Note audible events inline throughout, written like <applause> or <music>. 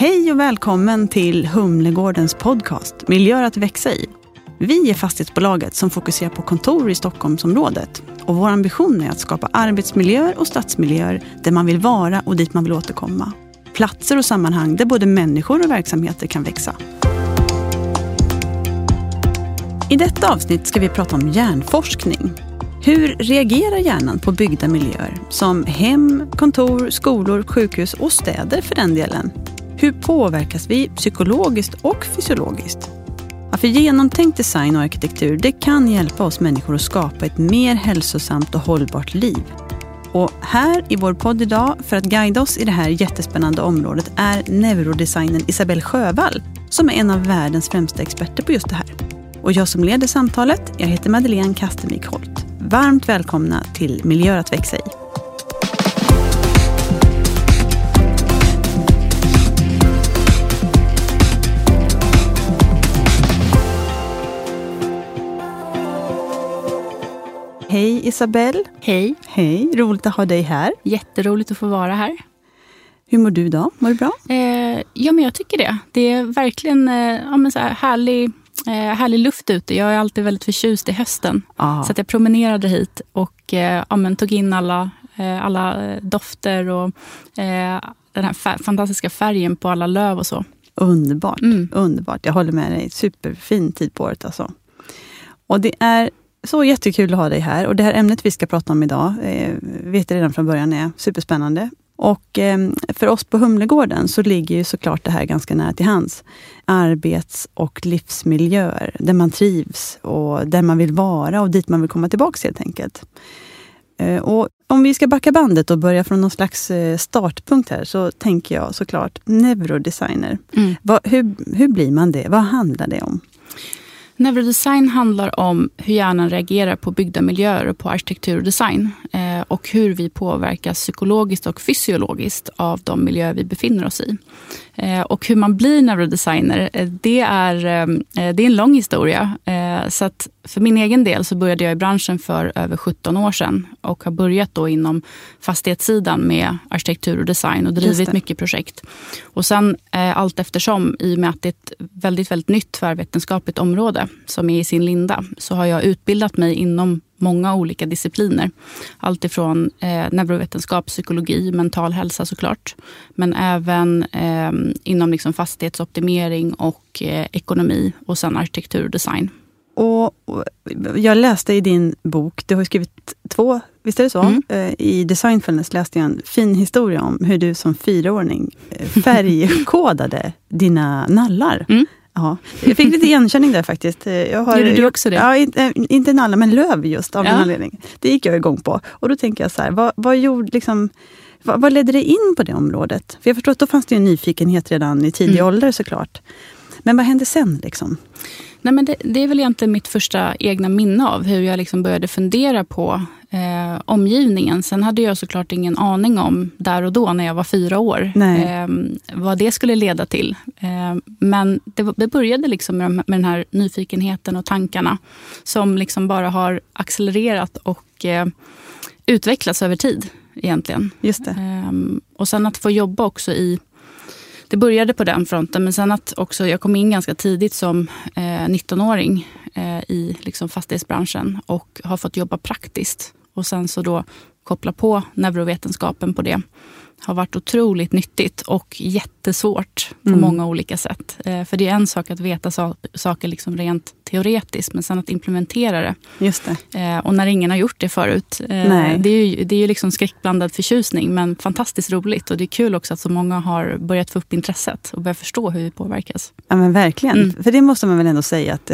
Hej och välkommen till Humlegårdens podcast Miljöer att växa i. Vi är fastighetsbolaget som fokuserar på kontor i Stockholmsområdet. Och vår ambition är att skapa arbetsmiljöer och stadsmiljöer där man vill vara och dit man vill återkomma. Platser och sammanhang där både människor och verksamheter kan växa. I detta avsnitt ska vi prata om hjärnforskning. Hur reagerar hjärnan på byggda miljöer som hem, kontor, skolor, sjukhus och städer för den delen? Hur påverkas vi psykologiskt och fysiologiskt? Ja, för genomtänkt design och arkitektur det kan hjälpa oss människor att skapa ett mer hälsosamt och hållbart liv. Och här i vår podd idag, för att guida oss i det här jättespännande området, är neurodesignern Isabelle Sjövall, som är en av världens främsta experter på just det här. Och jag som leder samtalet, jag heter Madeleine Kastemik Holt. Varmt välkomna till Miljöer att växa i. Hej Isabelle. Hej. Hej, roligt att ha dig här. Jätteroligt att få vara här. Hur mår du idag? Mår du bra? Eh, ja, men jag tycker det. Det är verkligen eh, ja, men så här härlig, eh, härlig luft ute. Jag är alltid väldigt förtjust i hösten. Ah. Så jag promenerade hit och eh, ja, men tog in alla, eh, alla dofter och eh, den här fär fantastiska färgen på alla löv och så. Underbart. Mm. Underbart. Jag håller med dig. Superfin tid på året alltså. Och det är så jättekul att ha dig här. Och det här ämnet vi ska prata om idag, eh, vet jag redan från början, är superspännande. Och eh, för oss på Humlegården så ligger ju såklart det här ganska nära till hands. Arbets och livsmiljöer, där man trivs och där man vill vara och dit man vill komma tillbaka helt enkelt. Eh, och om vi ska backa bandet och börja från någon slags eh, startpunkt här, så tänker jag såklart neurodesigner. Mm. Vad, hur, hur blir man det? Vad handlar det om? Neurodesign handlar om hur hjärnan reagerar på byggda miljöer och på arkitektur och design. Eh, och hur vi påverkas psykologiskt och fysiologiskt av de miljöer vi befinner oss i. Eh, och hur man blir neurodesigner, eh, det, är, det är en lång historia. Så att för min egen del så började jag i branschen för över 17 år sedan och har börjat då inom fastighetssidan med arkitektur och design och drivit mycket projekt. Och sen eh, allt eftersom, i och med att det är ett väldigt, väldigt nytt tvärvetenskapligt område som är i sin linda, så har jag utbildat mig inom många olika discipliner. Allt ifrån eh, neurovetenskap, psykologi, mental hälsa såklart. Men även eh, inom liksom fastighetsoptimering och eh, ekonomi och sen arkitektur och design. Och, jag läste i din bok, du har ju skrivit två, visst är det så? Mm. Eh, I Designfulness läste jag en fin historia om hur du som fyraåring eh, <laughs> färgkodade dina nallar. Mm. Ja, jag fick lite igenkänning där faktiskt. Eh, Jag har, Gjorde du också det? Ja, inte, inte nallar, men löv just av Ja. den anledningen. Det gick jag igång på. Och då tänker jag så här, vad, vad gjorde liksom... Vad, vad ledde dig in på det området? För jag förstår att då fanns det en nyfikenhet redan i tidig Mm. ålder såklart. Men vad hände sen? Liksom? Nej, men det, det är väl egentligen mitt första egna minne av hur jag liksom började fundera på eh, omgivningen. Sen hade jag såklart ingen aning om där och då när jag var fyra år eh, vad det skulle leda till. Eh, men det, det började liksom med, med den här nyfikenheten och tankarna som liksom bara har accelererat och eh, utvecklats över tid egentligen. Just det. Ehm, och sen att få jobba också i... Det började på den fronten, men sen att också... Jag kom in ganska tidigt som eh, 19-åring eh, i liksom fastighetsbranschen och har fått jobba praktiskt. Och sen så då koppla på neurovetenskapen på det har varit otroligt nyttigt och jättesvårt på Mm. många olika sätt. Eh, för det är en sak att veta sa- saker liksom rent teoretiskt, men sen att implementera det Just det. Eh, och när ingen har gjort det förut. Eh, Nej. det är ju, det är ju liksom skräckblandad förtjusning, men fantastiskt roligt. Och det är kul också att så många har börjat få upp intresset och börjat förstå hur vi påverkas. Ja, men verkligen. Mm. För det måste man väl ändå säga att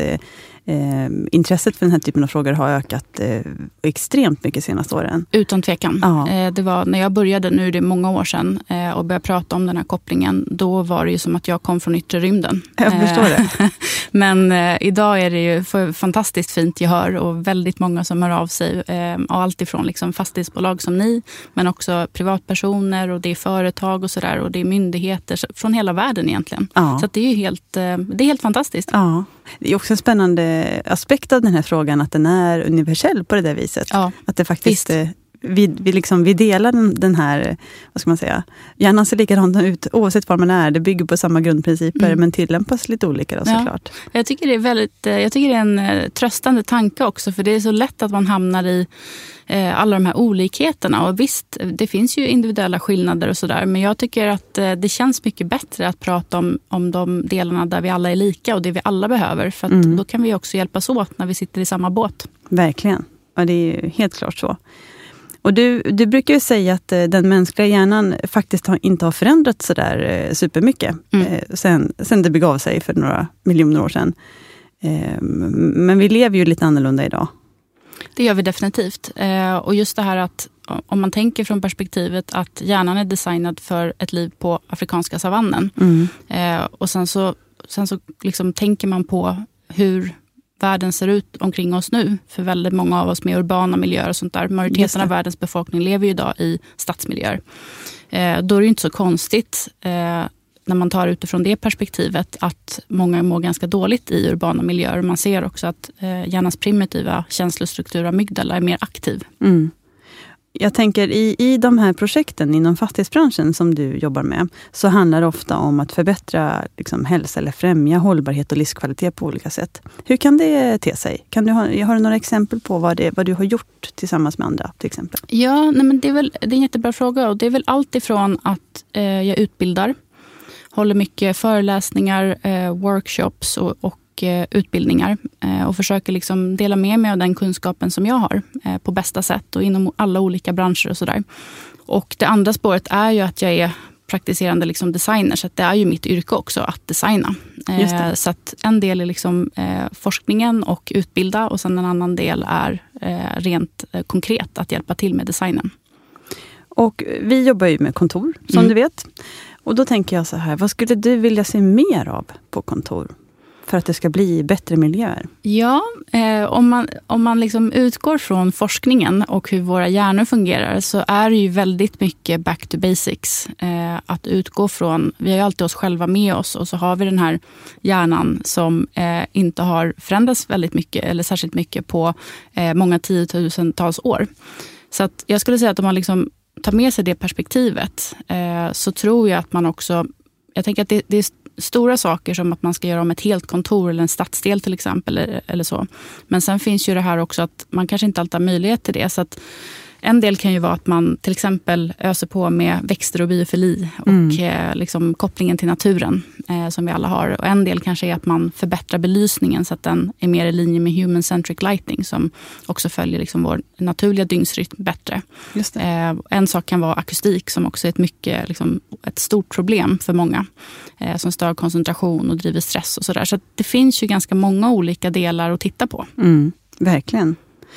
eh, intresset för den här typen av frågor har ökat eh, extremt mycket de senaste åren. Utan tvekan. Ja. Eh, det var när jag började, nu är det många år sedan, eh, och började prata om den här kopplingen. Då var det ju som att jag kom från yttre rymden. Jag förstår det. Eh, <laughs> Men eh, idag är det ju fantastiskt fint gehör och väldigt många som hör av sig. Och allt ifrån liksom fastighetsbolag som ni, men också privatpersoner och det är företag och sådär. Och det är myndigheter från hela världen egentligen. Ja. Så det är ju helt, det är helt fantastiskt. Ja. Det är också en spännande aspekt av den här frågan, att den är universell på det där viset. Ja, Att det faktiskt Visst. Eh, vi, vi, liksom, vi delar den, den, här, vad ska man säga, hjärnan ser likadan ut oavsett var man är. Det bygger på samma grundprinciper mm. men tillämpas lite olika då, såklart. Ja. Jag, tycker det är väldigt, jag tycker det är en tröstande tanke också för det är så lätt att man hamnar i eh, alla de här olikheterna. Och visst, det finns ju individuella skillnader och sådär. Men jag tycker att eh, det känns mycket bättre att prata om, om de delarna där vi alla är lika och det vi alla behöver. För mm. då kan vi också hjälpas åt när vi sitter i samma båt. Verkligen. Ja, det är helt klart så. Och du, du brukar ju säga att eh, den mänskliga hjärnan faktiskt har, inte har förändrats sådär eh, supermycket mm. eh, sen, sen det begav sig för några miljoner år sedan. Eh, men vi lever ju lite annorlunda idag. Det gör vi definitivt. Och just det här att om man tänker från perspektivet att hjärnan är designad för ett liv på afrikanska savannen. Mm. Och sen så, sen så liksom tänker man på hur världen ser ut omkring oss nu. För väldigt många av oss med urbana miljöer och sånt där. Majoriteten av världens befolkning lever ju idag i stadsmiljöer. Eh, då är det inte så konstigt eh, när man tar utifrån det perspektivet att många mår ganska dåligt i urbana miljöer. Man ser också att eh, hjärnans primitiva känslostruktur, amygdala, är mer aktiv. Mm. Jag tänker i, i de här projekten inom fastighetsbranschen som du jobbar med, så handlar det ofta om att förbättra liksom, hälsa eller främja hållbarhet och livskvalitet på olika sätt. Hur kan det te sig? Kan du ha, har du några exempel på vad, det, vad du har gjort tillsammans med andra? till exempel? Ja, nej men det, är väl, det är en jättebra fråga. Och det är väl allt ifrån att eh, jag utbildar håller mycket föreläsningar, eh, workshops och, och eh, utbildningar eh, och försöker liksom dela med mig av den kunskapen som jag har eh, på bästa sätt och inom alla olika branscher och sådär. Och det andra spåret är ju att jag är praktiserande liksom designer, så det är ju mitt yrke också att designa. Så att en del är liksom, forskningen och utbilda och sen en annan del är rent konkret att hjälpa till med designen. Och vi jobbar ju med kontor, som mm. du vet. Och då tänker jag så här, vad skulle du vilja se mer av på kontor? För att det ska bli bättre miljöer? Ja, eh, om man, om man liksom utgår från forskningen och hur våra hjärnor fungerar så är det ju väldigt mycket back to basics. Eh, att utgå från, vi har ju alltid oss själva med oss och så har vi den här hjärnan som eh, inte har förändrats väldigt mycket eller särskilt mycket på eh, många tiotusentals år. Så att jag skulle säga att om man liksom tar med sig det perspektivet eh, så tror jag att man också... Jag tänker att det, det, är stora saker som att man ska göra om ett helt kontor eller en stadsdel till exempel. Eller, eller så. Men sen finns ju det här också att man kanske inte alltid har möjlighet till det. Så att en del kan ju vara att man till exempel öser på med växter och biofili och mm. eh, liksom kopplingen till naturen eh, som vi alla har. Och en del kanske är att man förbättrar belysningen så att den är mer i linje med human centric lighting som också följer liksom vår naturliga dygnsrytm bättre. Eh, en sak kan vara akustik som också är ett, mycket, liksom, ett stort problem för många. Eh, som stör koncentration och driver stress och sådär. Så, så det finns ju ganska många olika delar att titta på. Mm, verkligen.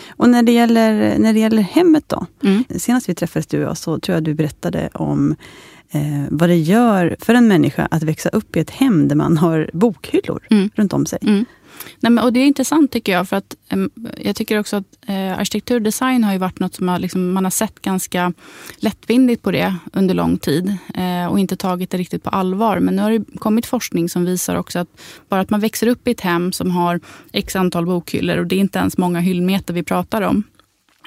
Och när det gäller, när det gäller hemmet då. Mm. Senast vi träffades du och jag så tror jag du berättade om eh, vad det gör för en människa att växa upp i ett hem där man har bokhyllor mm. runt om sig. Mm. Nej, men, och det är intressant tycker jag. för att um, Jag tycker också att uh, arkitekturdesign har ju varit något som har, liksom, man har sett ganska lättvindigt på det under lång tid uh, och inte tagit det riktigt på allvar. Men nu har det kommit forskning som visar också att bara att man växer upp i ett hem som har x antal bokhyllor och det är inte ens många hyllmeter vi pratar om.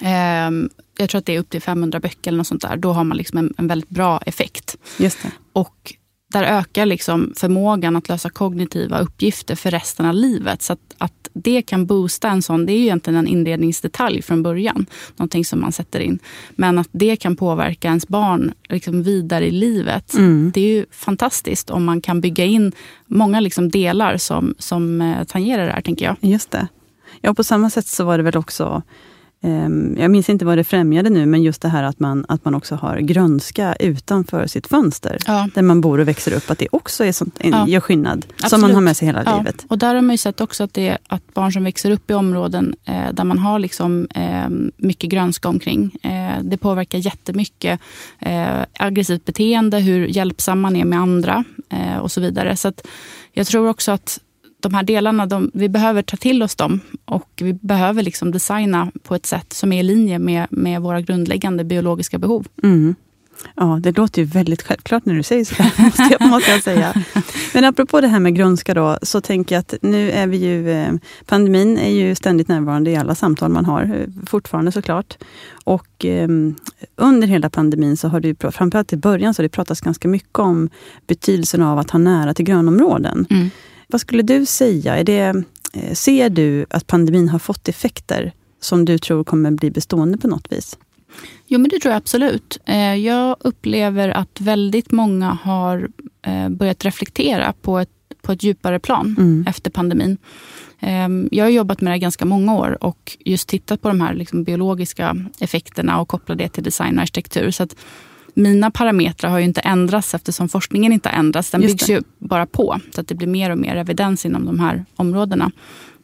Uh, jag tror att det är upp till 500 böcker eller något sånt där. Då har man liksom en, en väldigt bra effekt. Just det. Och där ökar liksom förmågan att lösa kognitiva uppgifter för resten av livet. Så att, att, det kan boosta en sån, det är ju egentligen en inredningsdetalj från början. Någonting som man sätter in. Men att det kan påverka ens barn liksom vidare i livet. Mm. Det är ju fantastiskt om man kan bygga in många liksom delar som, som eh, tangerar det här, tänker jag. Just det. Ja, på samma sätt så var det väl också jag minns inte vad det främjade nu, men just det här att man, att man också har grönska utanför sitt fönster. Ja. Där man bor och växer upp, att det också är sånt, ja. gör skillnad. Absolut. Som man har med sig hela ja. livet. Och där har man ju sett också att, det, att barn som växer upp i områden eh, där man har liksom, eh, mycket grönska omkring. Eh, det påverkar jättemycket eh, aggressivt beteende, hur hjälpsam man är med andra eh, och så vidare. Så jag tror också att de här delarna, de, vi behöver ta till oss dem och vi behöver liksom designa på ett sätt som är i linje med, med våra grundläggande biologiska behov. Mm. Ja, det låter ju väldigt självklart när du säger så <laughs> måste jag, måste jag säga. Men apropå det här med grönska då, så tänker jag att nu är vi ju... Eh, pandemin är ju ständigt närvarande i alla samtal man har, eh, fortfarande såklart. Och eh, under hela pandemin, så har det, framförallt i början, så har det pratats ganska mycket om betydelsen av att ha nära till grönområden. Mm. Vad skulle du säga? Är det, eh, ser du att pandemin har fått effekter som du tror kommer bli bestående på något vis? Jo, men det tror jag absolut. Eh, jag upplever att väldigt många har eh, börjat reflektera på ett, på ett djupare plan mm. efter pandemin. Ehm, jag har jobbat med det ganska många år och just tittat på de här liksom biologiska effekterna och kopplat det till design och arkitektur. Så att mina parametrar har ju inte ändrats eftersom forskningen inte har ändrats. Den byggs ju bara på så att det blir mer och mer evidens inom de här områdena.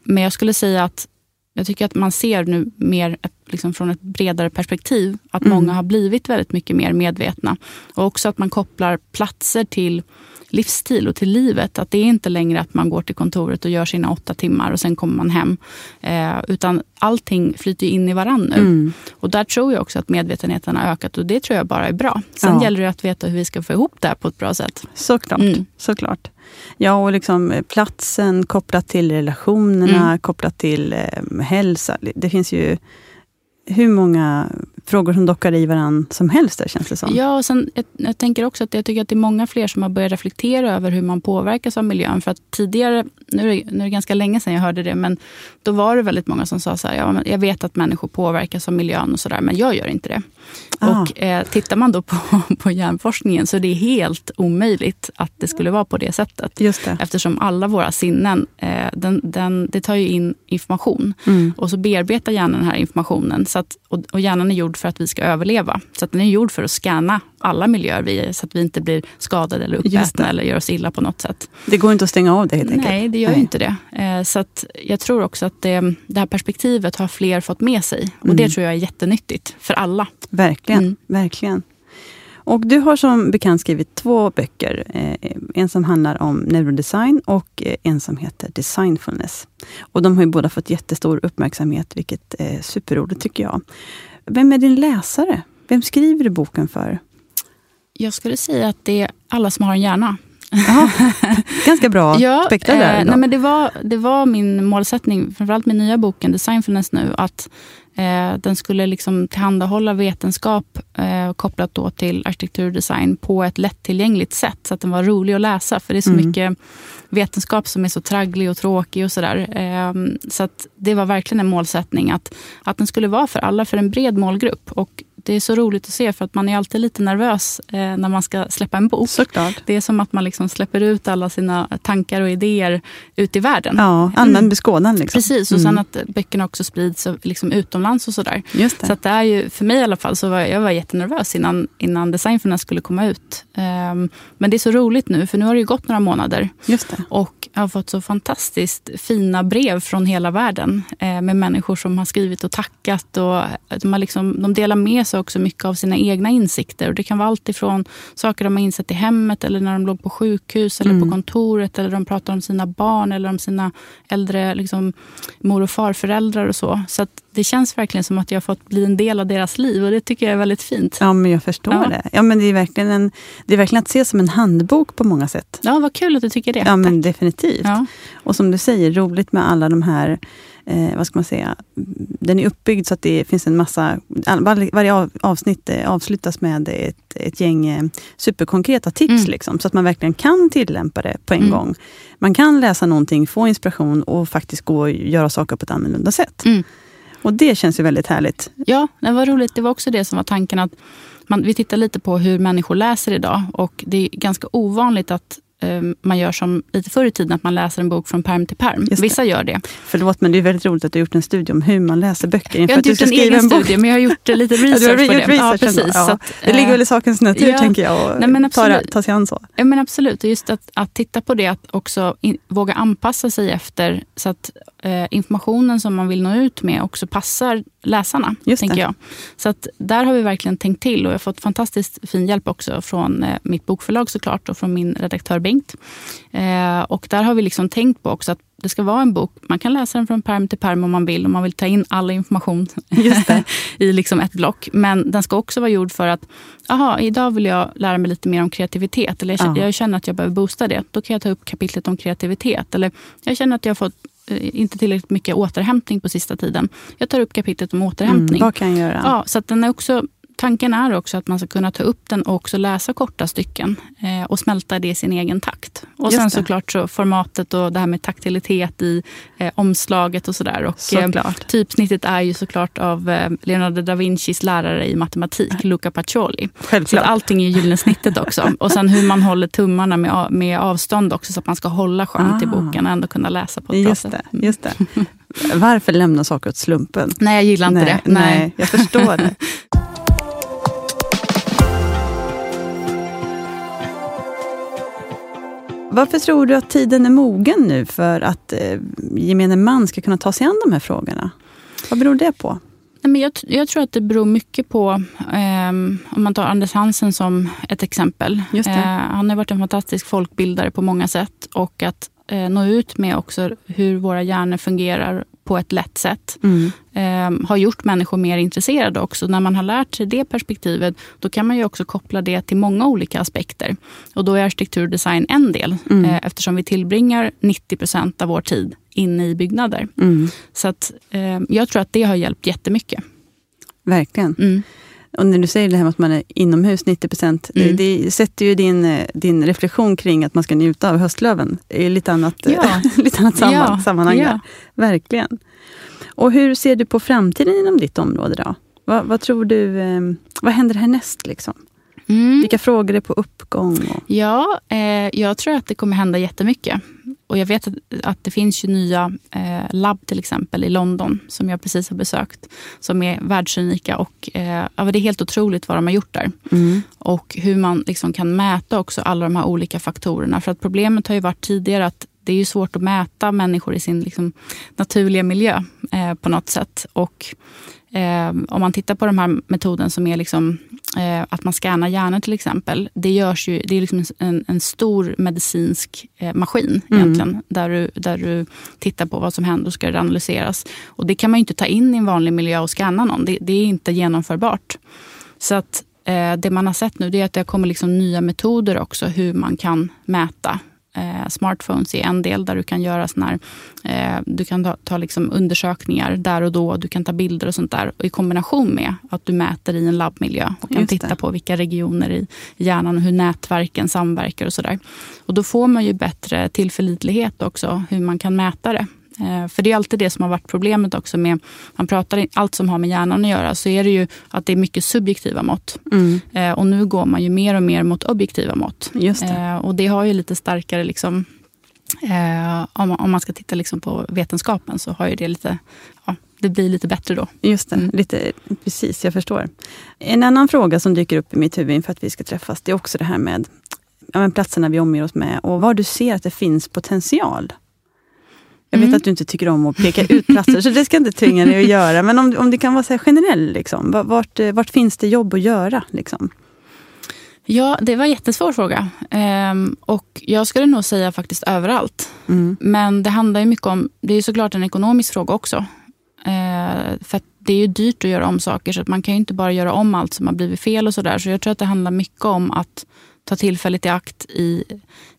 Men jag skulle säga att jag tycker att man ser nu mer ett, liksom från ett bredare perspektiv att mm. många har blivit väldigt mycket mer medvetna. Och också att man kopplar platser till livsstil och till livet. Att det är inte längre att man går till kontoret och gör sina åtta timmar och sen kommer man hem. Eh, utan allting flyter in i varandra nu. Mm. Och där tror jag också att medvetenheten har ökat och det tror jag bara är bra. Sen ja. gäller det att veta hur vi ska få ihop det här på ett bra sätt. Såklart. Mm. Såklart. Ja, och liksom eh, platsen kopplat till relationerna, mm. kopplat till eh, hälsa. Det finns ju hur många frågor som dockar i varandra som helst där, känns det som. Ja, och sen, jag, jag, tänker också att jag tycker att det är många fler som har börjat reflektera över hur man påverkas av miljön. För att tidigare, nu är, det, nu är det ganska länge sedan jag hörde det, men då var det väldigt många som sa så här, ja, jag vet att människor påverkas av miljön och sådär, men jag gör inte det. Ah. Och eh, tittar man då på, <laughs> på hjärnforskningen så är det helt omöjligt att det skulle vara på det sättet. Just det. Eftersom alla våra sinnen, eh, den, den, det tar ju in information mm. och så bearbetar hjärnan den här informationen. Så att, och, och hjärnan är gjord för att vi ska överleva. Så att den är gjord för att scanna alla miljöer vi så att vi inte blir skadade eller uppätna eller gör oss illa på något sätt. Det går inte att stänga av det helt enkelt? Nej, det gör Nej. inte det. Eh, så att jag tror också att det, det här perspektivet har fler fått med sig. Och mm. det tror jag är jättenyttigt för alla. Verkligen. Mm. verkligen. Och du har som bekant skrivit två böcker. Eh, en som handlar om neurodesign och eh, en som heter Designfulness. Och de har ju båda fått jättestor uppmärksamhet, vilket är superroligt tycker jag. Vem är din läsare? Vem skriver du boken för? Jag skulle säga att det är alla som har en hjärna. Aha, <laughs> ganska bra ja, spektra där. Eh, nej, men det, var, det var min målsättning, framförallt med nya boken Designfulness nu, att den skulle liksom tillhandahålla vetenskap eh, kopplat då till arkitektur och design på ett lättillgängligt sätt. Så att den var rolig att läsa. För det är så mm. mycket vetenskap som är så tragglig och tråkig och sådär. Eh, så att det var verkligen en målsättning att, att den skulle vara för alla, för en bred målgrupp. Och det är så roligt att se för att man är alltid lite nervös eh, när man ska släppa en bok. Såklart. Det är som att man liksom släpper ut alla sina tankar och idéer ut i världen. Ja, allmän mm. beskådan. Liksom. Precis, och mm. sen att böckerna också sprids liksom utomlands och sådär. Just det. Så det är ju, för mig i alla fall, så var jag, var jättenervös innan, innan Designförna skulle komma ut. Um, men det är så roligt nu, för nu har det gått några månader. Just det. Och jag har fått så fantastiskt fina brev från hela världen eh, med människor som har skrivit och tackat. Och de, har liksom, de delar med sig också mycket av sina egna insikter. Och det kan vara allt ifrån saker de har insett i hemmet eller när de låg på sjukhus eller mm. på kontoret. Eller de pratar om sina barn eller om sina äldre liksom, mor och farföräldrar och så. Så det känns verkligen som att jag har fått bli en del av deras liv och det tycker jag är väldigt fint. Ja, men jag förstår ja. det. Ja, men det, är verkligen en, det är verkligen att se som en handbok på många sätt. Ja, vad kul att du tycker det. Ja, men definitivt. Ja. Och som du säger, roligt med alla de här eh, vad ska man säga, den är uppbyggd så att det finns en massa, varje, varje avsnitt eh, avslutas med ett, ett gäng eh, superkonkreta tips. Mm. Liksom, så att man verkligen kan tillämpa det på en mm. gång. Man kan läsa någonting, få inspiration och faktiskt gå och göra saker på ett annorlunda sätt. Mm. Och det känns ju väldigt härligt. Ja, det var roligt. Det var också det som var tanken. att man, Vi tittar lite på hur människor läser idag. Och Det är ganska ovanligt att man gör som lite förr i tiden, att man läser en bok från perm till perm. Vissa gör det. Förlåt, men det är väldigt roligt att du har gjort en studie om hur man läser böcker. Jag har inte gjort en egen en studie, men jag har gjort lite <laughs> research ja, på det. ja, precis. Ja. Att, det ligger väl i sakens natur, ja, tänker jag, att ta, ta sig an så. Ja, men absolut. Just att, att titta på det, att också in, våga anpassa sig efter, så att eh, informationen som man vill nå ut med också passar läsarna. Just tänker det. jag. Så att där har vi verkligen tänkt till och jag har fått fantastiskt fin hjälp också från eh, mitt bokförlag såklart och från min redaktör Bengt. Eh, och där har vi liksom tänkt på också att det ska vara en bok. Man kan läsa den från perm till perm om man vill. Om man vill ta in all information <laughs> i liksom ett block. Men den ska också vara gjord för att, aha, idag vill jag lära mig lite mer om kreativitet. Eller jag, jag känner att jag behöver boosta det. Då kan jag ta upp kapitlet om kreativitet. Eller jag känner att jag har fått eh, inte tillräckligt mycket återhämtning på sista tiden. Jag tar upp kapitlet om återhämtning. Mm, vad kan jag göra? Ja, så den är också tanken är också att man ska kunna ta upp den och också läsa korta stycken eh, och smälta det i sin egen takt. Och Just sen det. såklart så formatet och det här med taktilitet i eh, omslaget och sådär. Och eh, typsnittet är ju såklart av eh, Leonardo da Vincis lärare i matematik, Luca Pacioli. Självklart. Så allting är gyllene snittet också. <laughs> och sen hur man håller tummarna med, med avstånd också så att man ska hålla skönt ah. i boken och ändå kunna läsa på ett just bra det, sätt. Just det. Varför lämna saker åt slumpen? Nej, jag gillar inte nej, det. Nej. nej, jag förstår det. <laughs> Varför tror du att tiden är mogen nu för att eh, gemene man ska kunna ta sig an de här frågorna? Vad beror det på? men jag, jag tror att det beror mycket på, eh, om man tar Anders Hansen som ett exempel. Eh, han har varit en fantastisk folkbildare på många sätt och att eh, nå ut med också hur våra hjärnor fungerar på ett lätt sätt. Mm. Eh, har gjort människor mer intresserade också. När man har lärt sig det perspektivet, då kan man ju också koppla det till många olika aspekter. Och då är arkitektur och design en del, mm. eh, eftersom vi tillbringar 90 procent av vår tid inne i byggnader. Mm. Så att, eh, jag tror att det har hjälpt jättemycket. Verkligen. Och när du säger det här med att man är inomhus 90 procent, mm. det, det, sätter ju din, eh, din reflektion kring att man ska njuta av höstlöven i lite annat, ja. <laughs> lite annat samman, ja. sammanhang. Ja. Verkligen. Och hur ser du på framtiden inom ditt område? då? Vad, vad tror du, eh, vad händer härnäst? Liksom? Mm. Vilka frågor är på uppgång? Och... Ja, eh, jag tror att det kommer hända jättemycket. Och jag vet att, att det finns ju nya eh, labb till exempel i London som jag precis har besökt. Som är världsunika och eh, ja, det är helt otroligt vad de har gjort där. Mm. Och hur man liksom kan mäta också alla de här olika faktorerna. För att problemet har ju varit tidigare att det är ju svårt att mäta människor i sin liksom, naturliga miljö eh, på något sätt. Och eh, om man tittar på de här metoden som är liksom, eh, att man scannar hjärnan till exempel. Det, görs ju, det är liksom en, en stor medicinsk eh, maskin mm. egentligen. Där du, där du tittar på vad som händer och ska det analyseras. Och det kan man inte ta in i en vanlig miljö och scanna någon. Det, det är inte genomförbart. Så att eh, det man har sett nu är att det kommer liksom nya metoder också hur man kan mäta Eh, smartphones är en del där du kan göra såna här, eh, du kan ta, ta liksom undersökningar där och då. Du kan ta bilder och sånt där. Och I kombination med att du mäter i en labbmiljö och kan titta på vilka regioner i hjärnan och hur nätverken samverkar och sådär. Och då får man ju bättre tillförlitlighet också hur man kan mäta det. Eh, för det är alltid det som har varit problemet också med, man pratar allt som har med hjärnan att göra, så är det ju att det är mycket subjektiva mått. Mm. Eh, och nu går man ju mer och mer mot objektiva mått. Det. Eh, och det har ju lite starkare, liksom, om, man ska titta liksom på vetenskapen, så har ju det lite, ja, det blir lite bättre då. Just det, mm. lite, precis, jag förstår. En annan fråga som dyker upp i mitt huvud inför att vi ska träffas, det är också det här med ja, platserna vi omger oss med och var du ser att det finns potential. Jag vet mm. att du inte tycker om att peka ut platser, så det ska jag inte tvinga dig att göra. Men om, om det kan vara så generell, liksom, vart, vart finns det jobb att göra? Liksom? Ja, det var en jättesvår fråga. Ehm, och jag skulle nog säga faktiskt överallt. Mm. Men det handlar ju mycket om, det är såklart en ekonomisk fråga också. Ehm, för det är ju dyrt att göra om saker, så man kan ju inte bara göra om allt som har blivit fel och sådär. Så jag tror att det handlar mycket om att ta tillfället i akt i,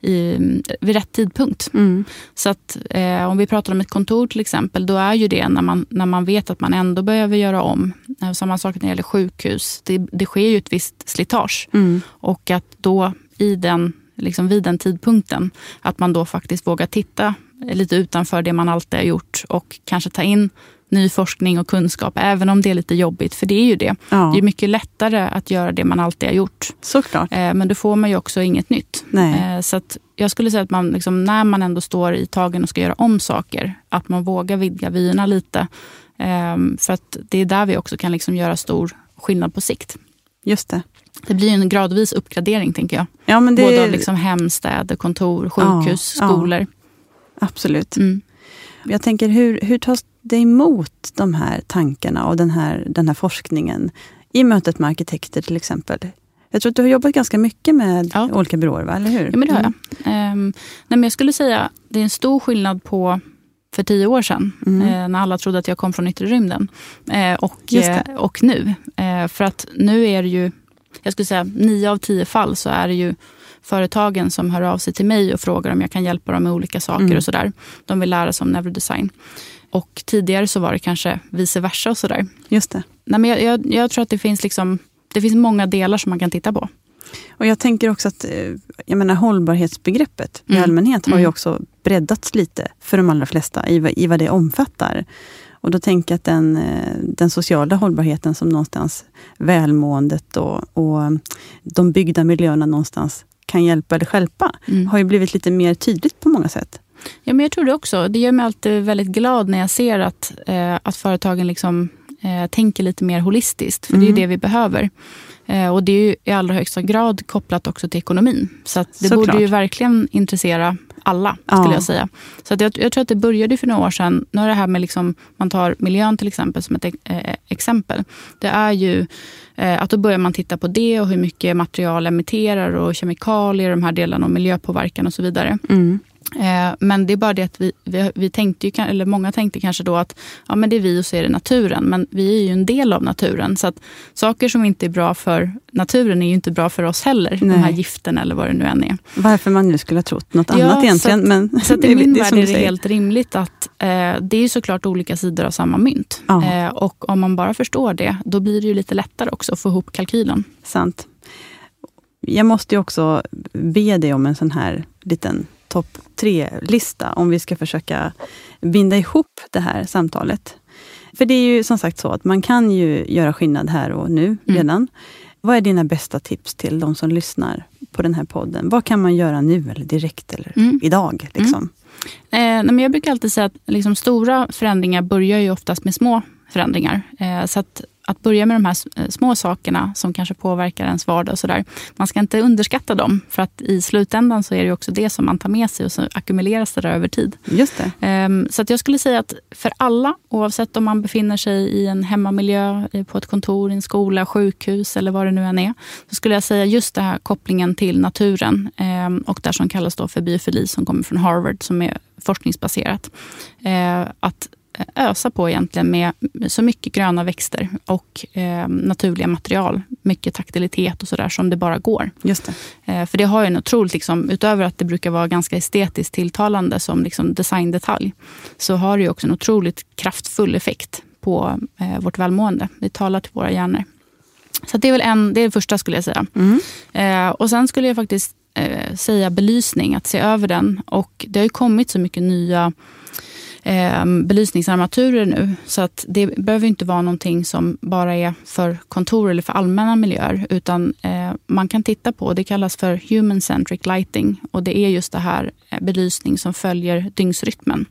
i, vid rätt tidpunkt. Mm. Så att eh, om vi pratar om ett kontor till exempel, då är ju det när man, när man vet att man ändå behöver göra om. Eh, samma sak när det gäller sjukhus. Det, det sker ju ett visst slitage. Mm. Och att då i den, liksom vid den tidpunkten, att man då faktiskt vågar titta lite utanför det man alltid har gjort och kanske ta in ny forskning och kunskap, även om det är lite jobbigt. För det är ju det. Ja. Det är mycket lättare att göra det man alltid har gjort. Såklart. Eh, men då får man ju också inget nytt. Nej. Eh, så jag skulle säga att man, liksom, när man ändå står i tagen och ska göra om saker, att man vågar vidga vyerna lite. Ehm, för att det är där vi också kan liksom göra stor skillnad på sikt. Just det. Det blir en gradvis uppgradering, tänker jag. Ja, men det... Både av liksom hem, städer, kontor, sjukhus, ja, skolor. Ja. Absolut. Mm. Jag tänker, hur, hur tas det emot de här tankarna och den här, den här forskningen i mötet med arkitekter till exempel? Jag tror att du har jobbat ganska mycket med ja. olika byråer, va? eller hur? Ja, men det har jag. Mm. Um, nej, men jag skulle säga att det är en stor skillnad på för tio år sedan, mm. eh, när alla trodde att jag kom från yttre rymden. Eh, och, eh, och nu. Eh, för att nu är det ju, jag skulle säga nio av tio fall så är det ju företagen som hör av sig till mig och frågar om jag kan hjälpa dem med olika saker mm. och sådär. De vill lära sig om neurodesign. Och tidigare så var det kanske vice versa och sådär. Just det. Nej, men jag, jag, jag tror att det finns, liksom, det finns många delar som man kan titta på. Och Jag tänker också att eh, jag menar, hållbarhetsbegreppet mm. i allmänhet har ju mm. också breddats lite för de allra flesta i, i vad det omfattar. Och då tänker jag att den, eh, den sociala hållbarheten som någonstans välmåendet och, och de byggda miljöerna någonstans kan hjälpa eller skälpa, mm. har ju blivit lite mer tydligt på många sätt. Ja, men jag tror det också. Det gör mig alltid väldigt glad när jag ser att, eh, att företagen liksom, eh, tänker lite mer holistiskt. För mm. det är mm. det vi behöver. Eh, och det är ju i allra högsta grad kopplat också till ekonomin. Så det Såklart. borde ju verkligen intressera alla, skulle ja. jag säga. Så att jag, jag, tror att det började för några år sedan. Nu är det här med, liksom, man tar miljön till exempel som ett eh, exempel. Det är ju eh, att då börjar man titta på det och hur mycket material emitterar och kemikalier, de här delarna och miljöpåverkan och så vidare. Mm. Eh, men det är bara det att vi, vi, vi, tänkte, ju, eller många tänkte kanske då att ja, men det är vi och så är det naturen. Men vi är ju en del av naturen. Så att saker som inte är bra för naturen är ju inte bra för oss heller. Nej. De här gifterna eller vad det nu än är. Varför man nu skulle ha trott något ja, annat egentligen. Så att, men så att i <laughs> min värld är det helt rimligt att eh, det är såklart olika sidor av samma mynt. Ja. Eh, och om man bara förstår det, då blir det ju lite lättare också att få ihop kalkylen. Sant. Jag måste ju också be dig om en sån här liten topp tre-lista om vi ska försöka binda ihop det här samtalet. För det är ju som sagt så att man kan ju göra skillnad här och nu mm. redan. Mm. Vad är dina bästa tips till de som lyssnar på den här podden? Vad kan man göra nu eller direkt eller mm. idag? Liksom? Mm. Eh, jag brukar alltid säga att liksom, stora förändringar börjar ju oftast med små förändringar. Eh, så att att börja med de här eh, små sakerna som kanske påverkar ens vardag. Och så där. Man ska inte underskatta dem, för att i slutändan så är det också det som man tar med sig och så ackumuleras det där över tid. Just det. Ehm, så att jag skulle säga att för alla, oavsett om man befinner sig i en hemmamiljö, på ett kontor, i en skola, sjukhus eller vad det nu än är, så skulle jag säga just den här kopplingen till naturen ehm, och det som kallas då för biofili som kommer från Harvard, som är forskningsbaserat. Ehm, att ösa på egentligen med så mycket gröna växter och eh, naturliga material. Mycket taktilitet och sådär som det bara går. Just det. Eh, för det har ju en otroligt, liksom, utöver att det brukar vara ganska estetiskt tilltalande som liksom designdetalj, så har det också en otroligt kraftfull effekt på eh, vårt välmående. Det talar till våra hjärnor. Så det är väl en, det är det första skulle jag säga. Mm. Eh, och sen skulle jag faktiskt eh, säga belysning, att se över den. Och det har ju kommit så mycket nya eh, belysningsarmaturer nu. Så att det behöver inte vara någonting som bara är för kontor eller för allmänna miljöer. Utan eh, man kan titta på, det kallas för human centric lighting. Och det är just det här eh, belysning som följer dygnsrytmen.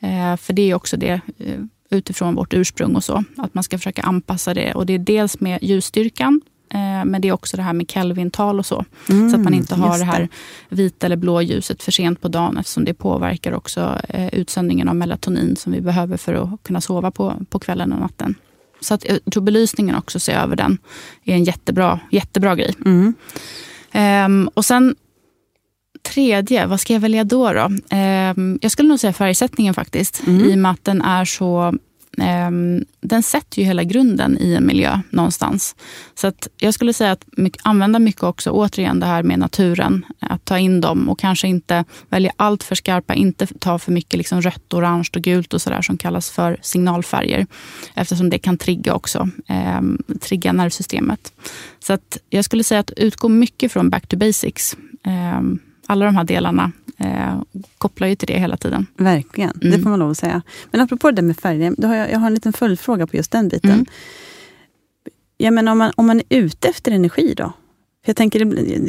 Eh, för det är också det eh, utifrån vårt ursprung och så. Att man ska försöka anpassa det. Och det är dels med ljusstyrkan men det är också det här med Kelvin-tal och så. Mm, så att man inte har det här vita eller blå ljuset för sent på dagen eftersom det påverkar också eh, utsöndringen av melatonin som vi behöver för att kunna sova på, på kvällen och natten. Så att jag tror belysningen också, se över den, är en jättebra, jättebra grej. Mm. Um, och sen tredje, vad ska jag välja då? då? Um, jag skulle nog säga färgsättningen faktiskt. Mm. I och med att den är så Ehm, den sätter ju hela grunden i en miljö någonstans. Så att jag skulle säga att använda mycket också, återigen det här med naturen. Att ta in dem och kanske inte välja allt för skarpa, inte ta för mycket liksom rött, orange och gult och sådär som kallas för signalfärger. Eftersom det kan trigga också, eh, trigga nervsystemet. Så att jag skulle säga att utgå mycket från back to basics. Eh, alla de här delarna eh, kopplar ju till det hela tiden. Verkligen, mm. det får man lov att säga. Men apropå det med färger, då har jag, jag har en liten följdfråga på just den biten. Mm. Jag menar, om, man, om man är ute efter energi då? För jag tänker,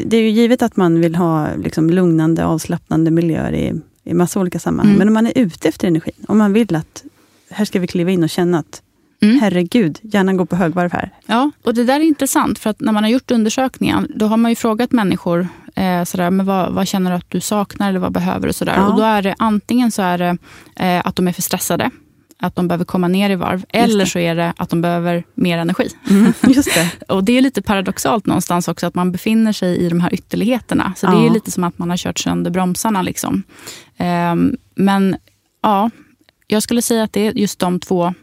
det är ju givet att man vill ha liksom, lugnande, avslappnande miljöer i, i massa olika sammanhang. Mm. Men om man är ute efter energi, om man vill att här ska vi kliva in och känna att Mm. Herregud, hjärnan går på högvarv här. Ja, och det där är intressant. För att när man har gjort undersökningar, då har man ju frågat människor eh, sådär, men vad, vad, känner du att du saknar eller vad behöver du? Sådär. Ja. Och då är det antingen så är det eh, att de är för stressade. att de behöver komma ner i varv. Eller så är det att de behöver mer energi. Mm, <laughs> just det. och det är lite paradoxalt någonstans också att man befinner sig i de här ytterligheterna. Så ja. det är lite som att man har kört sönder bromsarna. Liksom. Um, men ja, jag skulle säga att det är just de två Eh,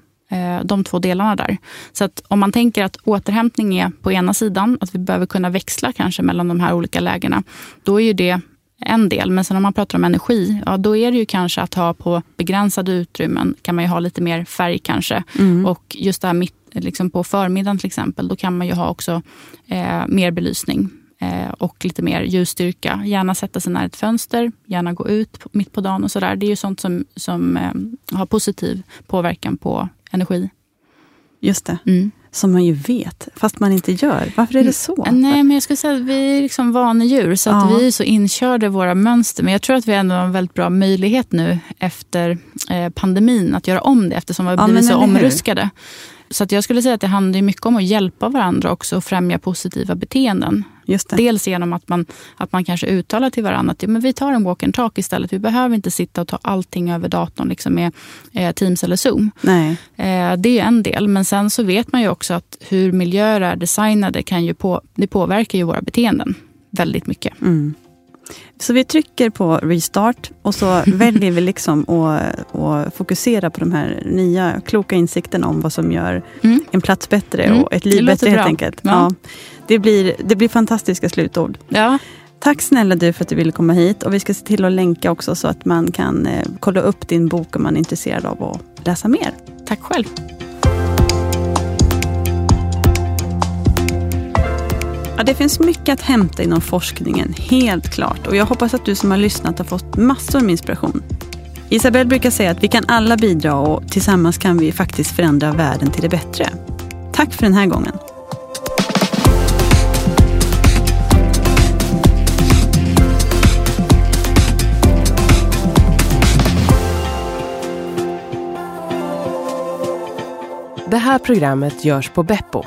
de två delarna där. Så att om man tänker att återhämtning är på ena sidan, att vi behöver kunna växla kanske mellan de här olika lägena, då är ju det en del. Men sen om man pratar om energi, ja, då är det ju kanske att ha på begränsade utrymmen, kan man ju ha lite mer färg kanske. Mm. Och just det här mitt, liksom på förmiddagen till exempel, då kan man ju ha också eh, mer belysning eh, och lite mer ljusstyrka. Gärna sätta sig nära ett fönster, gärna gå ut mitt på dagen och sådär. Det är ju sånt som, som eh, har positiv påverkan på energi. Just det. Mm. Som man ju vet, fast man inte gör. Varför är det så? Nej, men jag skulle säga att vi är liksom vanedjur, så att ja. vi är så inkörda i våra mönster. Men jag tror att vi ändå har en väldigt bra möjlighet nu efter eh, pandemin att göra om det, eftersom vi har blivit ja, så omruskade. Så att jag skulle säga att det handlar mycket om att hjälpa varandra också och främja positiva beteenden. Dels genom att man, att man kanske uttalar till varandra att ja, men vi tar en walk and talk istället. Vi behöver inte sitta och ta allting över datorn liksom med eh, Teams eller Zoom. Nej. Eh, det är en del. Men sen så vet man ju också att hur miljöer är designade kan ju på, det påverkar ju våra beteenden väldigt mycket. Mm. Så vi trycker på restart och så <laughs> väljer vi liksom att, att, fokusera på de här nya kloka insikterna om vad som gör mm. en plats bättre mm. och ett liv bättre helt enkelt. Ja. ja. det, blir, det blir fantastiska slutord. Ja. Tack snälla du för att du ville komma hit. Och vi ska se till att länka också så att man kan eh, kolla upp din bok om man är intresserad av att läsa mer. Tack själv. Ja, det finns mycket att hämta inom forskningen, helt klart. Och jag hoppas att du som har lyssnat har fått massor med inspiration. Isabelle brukar säga att vi kan alla bidra och tillsammans kan vi faktiskt förändra världen till det bättre. Tack för den här gången. Det här programmet görs på Beppo